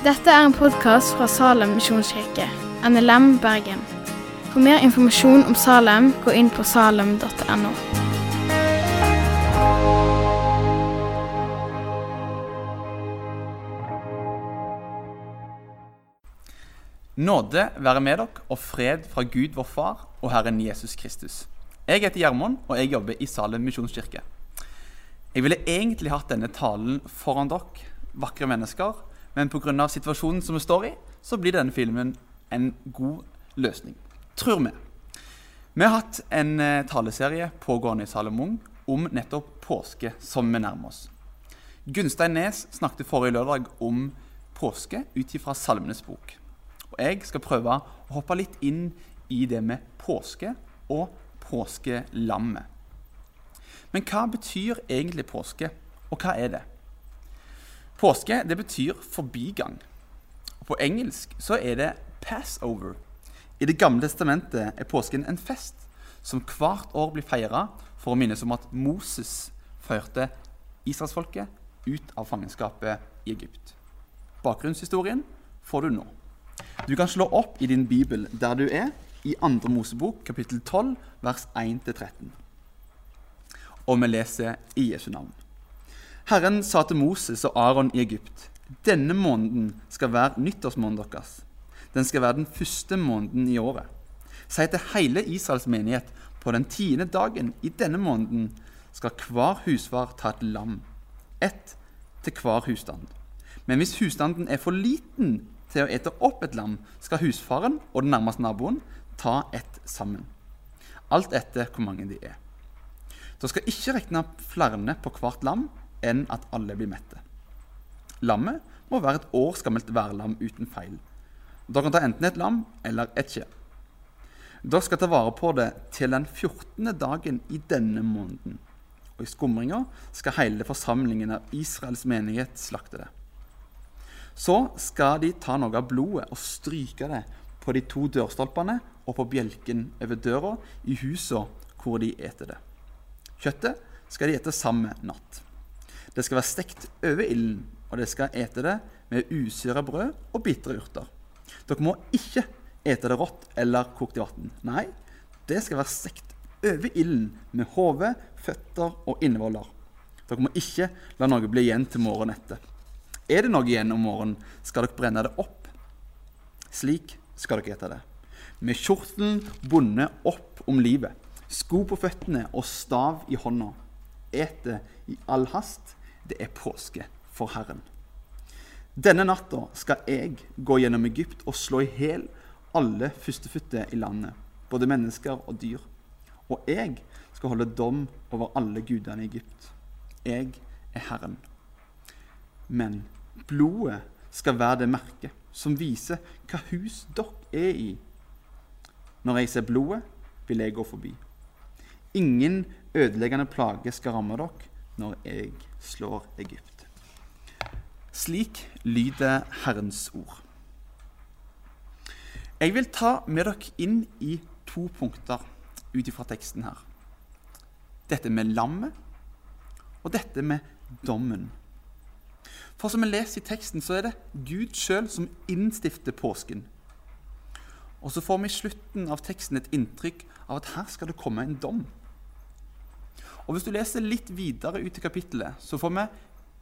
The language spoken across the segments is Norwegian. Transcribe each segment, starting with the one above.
Dette er en podkast fra Salem misjonskirke, NLM Bergen. For mer informasjon om Salem, gå inn på salem.no. Nåde være med dere og fred fra Gud vår Far og Herren Jesus Kristus. Jeg heter Gjermund, og jeg jobber i Salem misjonskirke. Jeg ville egentlig hatt denne talen foran dere, vakre mennesker, men pga. situasjonen som vi står i, så blir denne filmen en god løsning. Tror vi. Vi har hatt en eh, taleserie pågående i Salomon om nettopp påske som vi nærmer oss. Gunstein Nes snakket forrige lørdag om påske ut ifra Salmenes bok. Og jeg skal prøve å hoppe litt inn i det med påske og påskelammet. Men hva betyr egentlig påske, og hva er det? Påske det betyr forbigang. På engelsk så er det passover. I Det gamle testamentet er påsken en fest som hvert år blir feira for å minnes om at Moses førte israelsfolket ut av fangenskapet i Egypt. Bakgrunnshistorien får du nå. Du kan slå opp i din bibel der du er, i 2. Mosebok kapittel 12, vers 1-13. Og vi leser i Jesu navn. Herren sa til Moses og Aron i Egypt.: Denne måneden skal være nyttårsmåneden deres. Den skal være den første måneden i året. Si til hele Israels menighet på den tiende dagen i denne måneden skal hver husfar ta et lam, ett til hver husstand. Men hvis husstanden er for liten til å ete opp et lam, skal husfaren og den nærmeste naboen ta ett sammen. Alt etter hvor mange de er. Da skal ikke regne flere på hvert lam enn at alle blir mette. Lammet må være et års gammelt værlam uten feil. Dere kan ta enten et lam eller et skje. Dere skal ta vare på det til den 14. dagen i denne måneden. Og i skumringa skal hele forsamlingen av Israels menighet slakte det. Så skal de ta noe av blodet og stryke det på de to dørstolpene og på bjelken over døra i husa hvor de eter det. Kjøttet skal de ete samme natt. Det skal være stekt over ilden, og dere skal ete det med usyra brød og bitre urter. Dere må ikke ete det rått eller kokt i vann. Nei, det skal være stekt over ilden med hode, føtter og innvoller. Dere må ikke la noe bli igjen til morgenen etter. Er det noe igjen om morgenen, skal dere brenne det opp. Slik skal dere ete det. Med kjortelen bundet opp om livet, sko på føttene og stav i hånda. Et det i all hast. Det er påske for Herren. Denne natta skal jeg gå gjennom Egypt og slå i hjel alle førstefødte i landet, både mennesker og dyr. Og jeg skal holde dom over alle gudene i Egypt. Jeg er Herren. Men blodet skal være det merket som viser hva hus dere er i. Når jeg ser blodet, vil jeg gå forbi. Ingen ødeleggende plage skal ramme dere når jeg slår Egypt. Slik lyder Herrens ord. Jeg vil ta med dere inn i to punkter ut ifra teksten her. Dette med lammet og dette med dommen. For som vi leser i teksten, så er det Gud sjøl som innstifter påsken. Og så får vi i slutten av teksten et inntrykk av at her skal det komme en dom. Og Hvis du leser litt videre ut i kapittelet, så får vi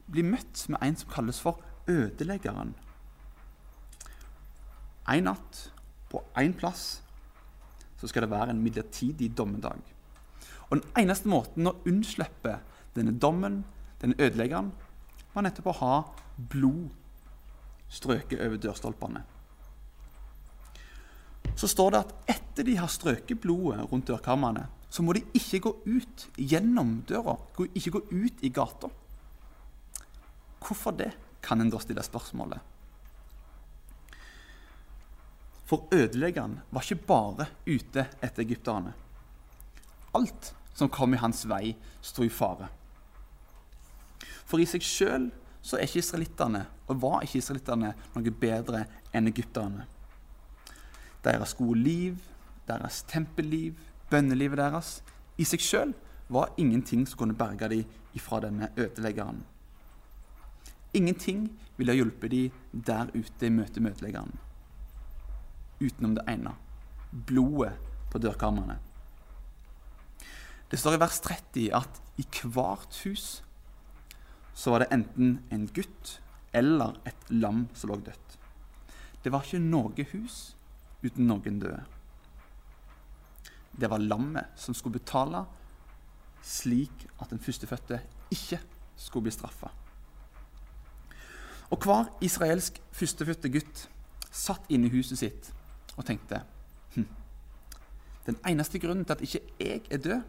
bli møtt med en som kalles for ødeleggeren. En natt på én plass så skal det være en midlertidig dommedag. Og Den eneste måten å unnslippe denne dommen, denne ødeleggeren, var nettopp å ha blod strøket over dørstolpene. Så står det at etter de har strøket blodet rundt dørkarmene, så må de ikke gå ut gjennom døra, ikke gå ut i gata. Hvorfor det, kan en da stille spørsmålet. For ødeleggeren var ikke bare ute etter egypterne. Alt som kom i hans vei, sto i fare. For i seg sjøl så er ikke israelittene, og var ikke israelittene noe bedre enn egypterne. Deres gode liv, deres tempelliv, bønnelivet deres, i seg sjøl var ingenting som kunne berge dem ifra denne ødeleggeren. Ingenting ville hjulpet de der ute i møte med ødeleggeren. Utenom det ene blodet på dørkarmene. Det står i vers 30 at i hvert hus så var det enten en gutt eller et lam som lå dødt. Det var ikke noe hus uten noen døde. Det var lammet som skulle betale, slik at den førstefødte ikke skulle bli straffa. Og hver israelsk førstefødte gutt satt inne i huset sitt og tenkte hm, Den eneste grunnen til at ikke jeg er død,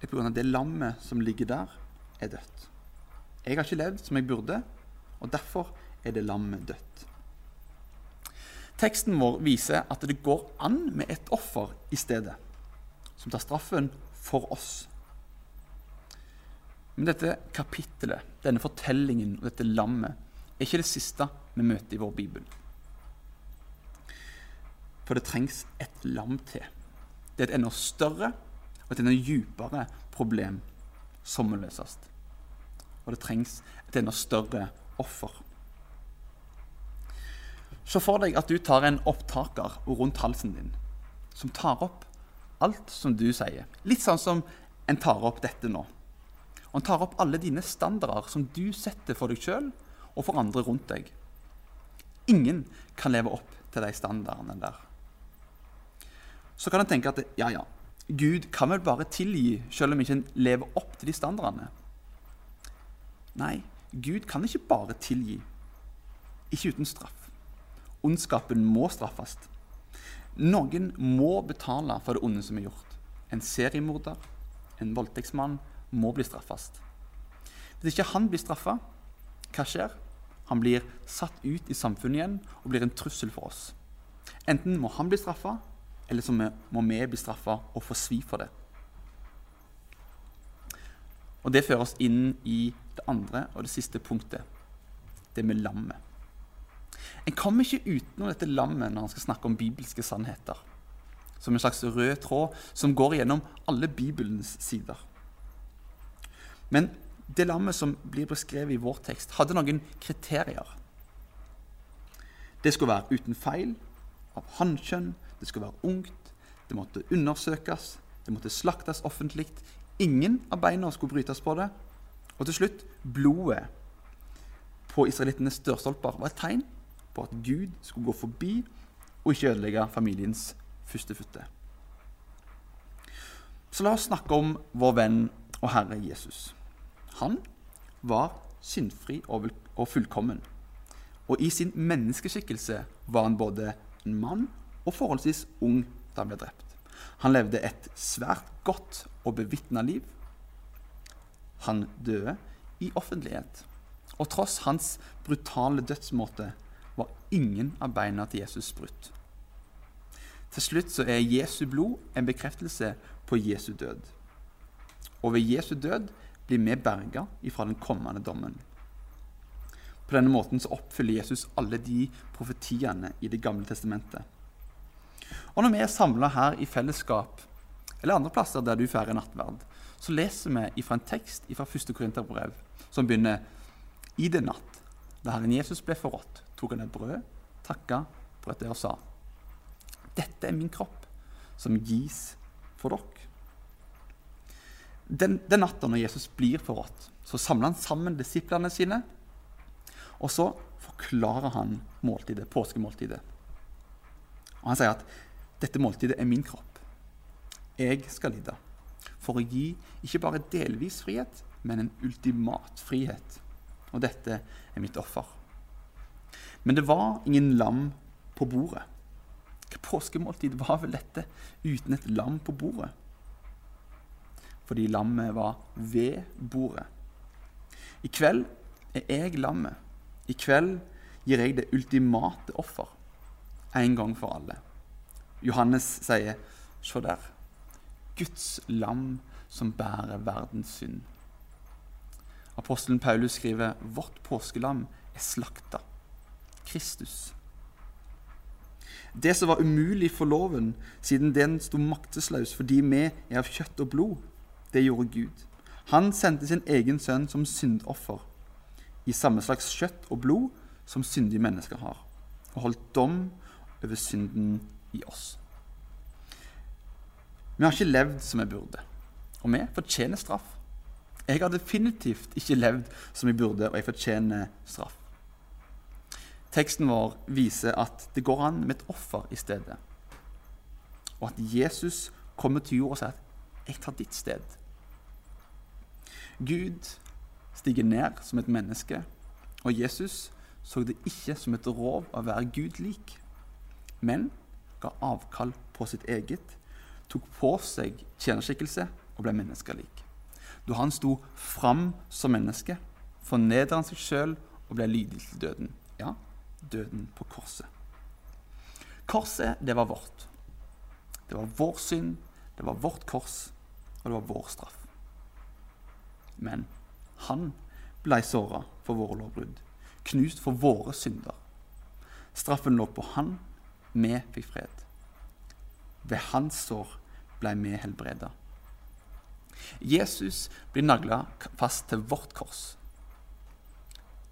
er pga. det lammet som ligger der, er dødt. Jeg har ikke levd som jeg burde, og derfor er det lammet dødt. Teksten vår viser at det går an med et offer i stedet, som tar straffen for oss. Men dette kapittelet, denne fortellingen og dette lammet er ikke det siste vi møter i vår bibel. For det trengs et lam til. Det er et enda større og et enda dypere problem som må løses. Og det trengs et enda større offer. Se for deg at du tar en opptaker rundt halsen din, som tar opp alt som du sier. Litt sånn som en tar opp dette nå. Og en tar opp alle dine standarder som du setter for deg sjøl og for andre rundt deg. Ingen kan leve opp til de standardene der. Så kan en tenke at ja, ja, Gud kan vel bare tilgi selv om ikke en lever opp til de standardene. Nei, Gud kan ikke bare tilgi. Ikke uten straff. Ondskapen må straffes. Noen må betale for det onde som er gjort. En seriemorder, en voldtektsmann, må bli straffes. Hvis ikke han blir straffa, hva skjer? Han blir satt ut i samfunnet igjen og blir en trussel for oss. Enten må han bli straffa, eller så må vi bli straffa og få svi for det. Og Det fører oss inn i det andre og det siste punktet, det med lammet. En kommer ikke utenom dette lammet når han skal snakke om bibelske sannheter. Som en slags rød tråd som går gjennom alle Bibelens sider. Men det lammet som blir beskrevet i vår tekst, hadde noen kriterier. Det skulle være uten feil, av hannkjønn, det skulle være ungt, det måtte undersøkes, det måtte slaktes offentlig. Ingen av beina skulle brytes på det. Og til slutt blodet på israelittenes dørstolper var et tegn på at Gud skulle gå forbi og ikke ødelegge familiens førstefødte. Så la oss snakke om vår venn og Herre Jesus. Han var syndfri og fullkommen. Og i sin menneskeskikkelse var han både en mann og forholdsvis ung da han ble drept. Han levde et svært godt og bevitna liv. Han døde i offentlighet. Og tross hans brutale dødsmåte var ingen av beina til Jesus brutt. Til slutt så er Jesu blod en bekreftelse på Jesu død. Og ved Jesu død blir vi berga ifra den kommende dommen. På denne måten så oppfyller Jesus alle de profetiene i Det gamle testamentet. Og når vi er samla her i fellesskap, eller andre plasser der du feirer nattverd, så leser vi fra en tekst fra 1. Korinterbrev som begynner i det natt. Da Herren Jesus ble forrådt, tok han et brød, takka, brøt det og sa:" Dette er min kropp, som gis for dere. Den, den natta når Jesus blir forrådt, så samler han sammen disiplene sine. Og så forklarer han måltidet, påskemåltidet. Og Han sier at dette måltidet er min kropp. Jeg skal lide for å gi ikke bare delvis frihet, men en ultimat frihet. Og dette er mitt offer. Men det var ingen lam på bordet. Hva påskemåltid var vel dette uten et lam på bordet? fordi lammet var ved bordet. I kveld er jeg lammet. I kveld gir jeg det ultimate offer, en gang for alle. Johannes sier, se der, Guds lam som bærer verdens synd. Apostelen Paulus skriver, vårt påskelam er slakta. Kristus. Det som var umulig for loven, siden den sto maktesløs fordi vi er av kjøtt og blod, det gjorde Gud. Han sendte sin egen sønn som syndoffer. i samme slags kjøtt og blod som syndige mennesker har, og holdt dom over synden i oss. Vi har ikke levd som vi burde, og vi fortjener straff. Jeg har definitivt ikke levd som jeg burde, og jeg fortjener straff. Teksten vår viser at det går an med et offer i stedet. Og at Jesus kommer til jorda og sier at 'jeg tar ditt sted'. Gud stiger ned som et menneske, og Jesus så det ikke som et rov å være Gud lik, men ga avkall på sitt eget, tok på seg tjenerskikkelse og ble menneskelik da han sto fram som menneske, fornedret han seg sjøl og ble lydig til døden. Ja, døden på korset. Korset, det var vårt. Det var vår synd, det var vårt kors, og det var vår straff. Men han blei såra for våre lovbrudd, knust for våre synder. Straffen lå på han, vi fikk fred. Ved hans sår blei vi helbreda. Jesus blir nagla fast til vårt kors.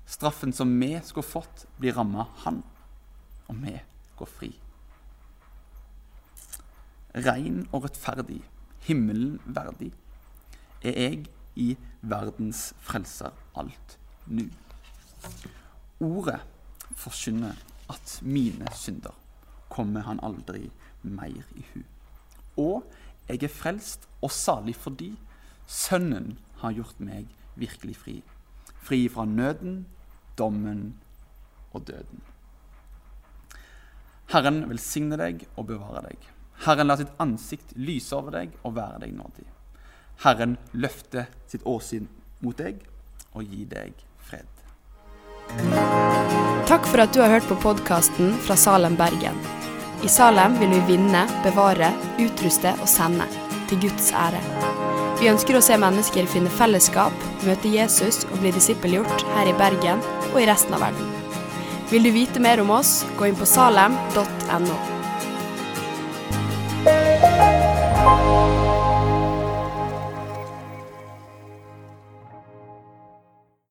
Straffen som vi skulle fått, blir ramma han, og vi går fri. Rein og rettferdig, himmelen verdig, er jeg i verdens frelser alt nu. Ordet forkynner at mine synder kommer han aldri mer i hu. Og jeg er frelst og salig fordi Sønnen har gjort meg virkelig fri. Fri fra nøden, dommen og døden. Herren velsigne deg og bevare deg. Herren lar sitt ansikt lyse over deg og være deg nådig. Herren løfte sitt åsyn mot deg og gi deg fred. Takk for at du har hørt på podkasten fra Salem, Bergen. I Salem vil vi vinne, bevare, utruste og sende, til Guds ære. Vi ønsker å se mennesker finne fellesskap, møte Jesus og bli disippelgjort her i Bergen og i resten av verden. Vil du vite mer om oss, gå inn på salem.no.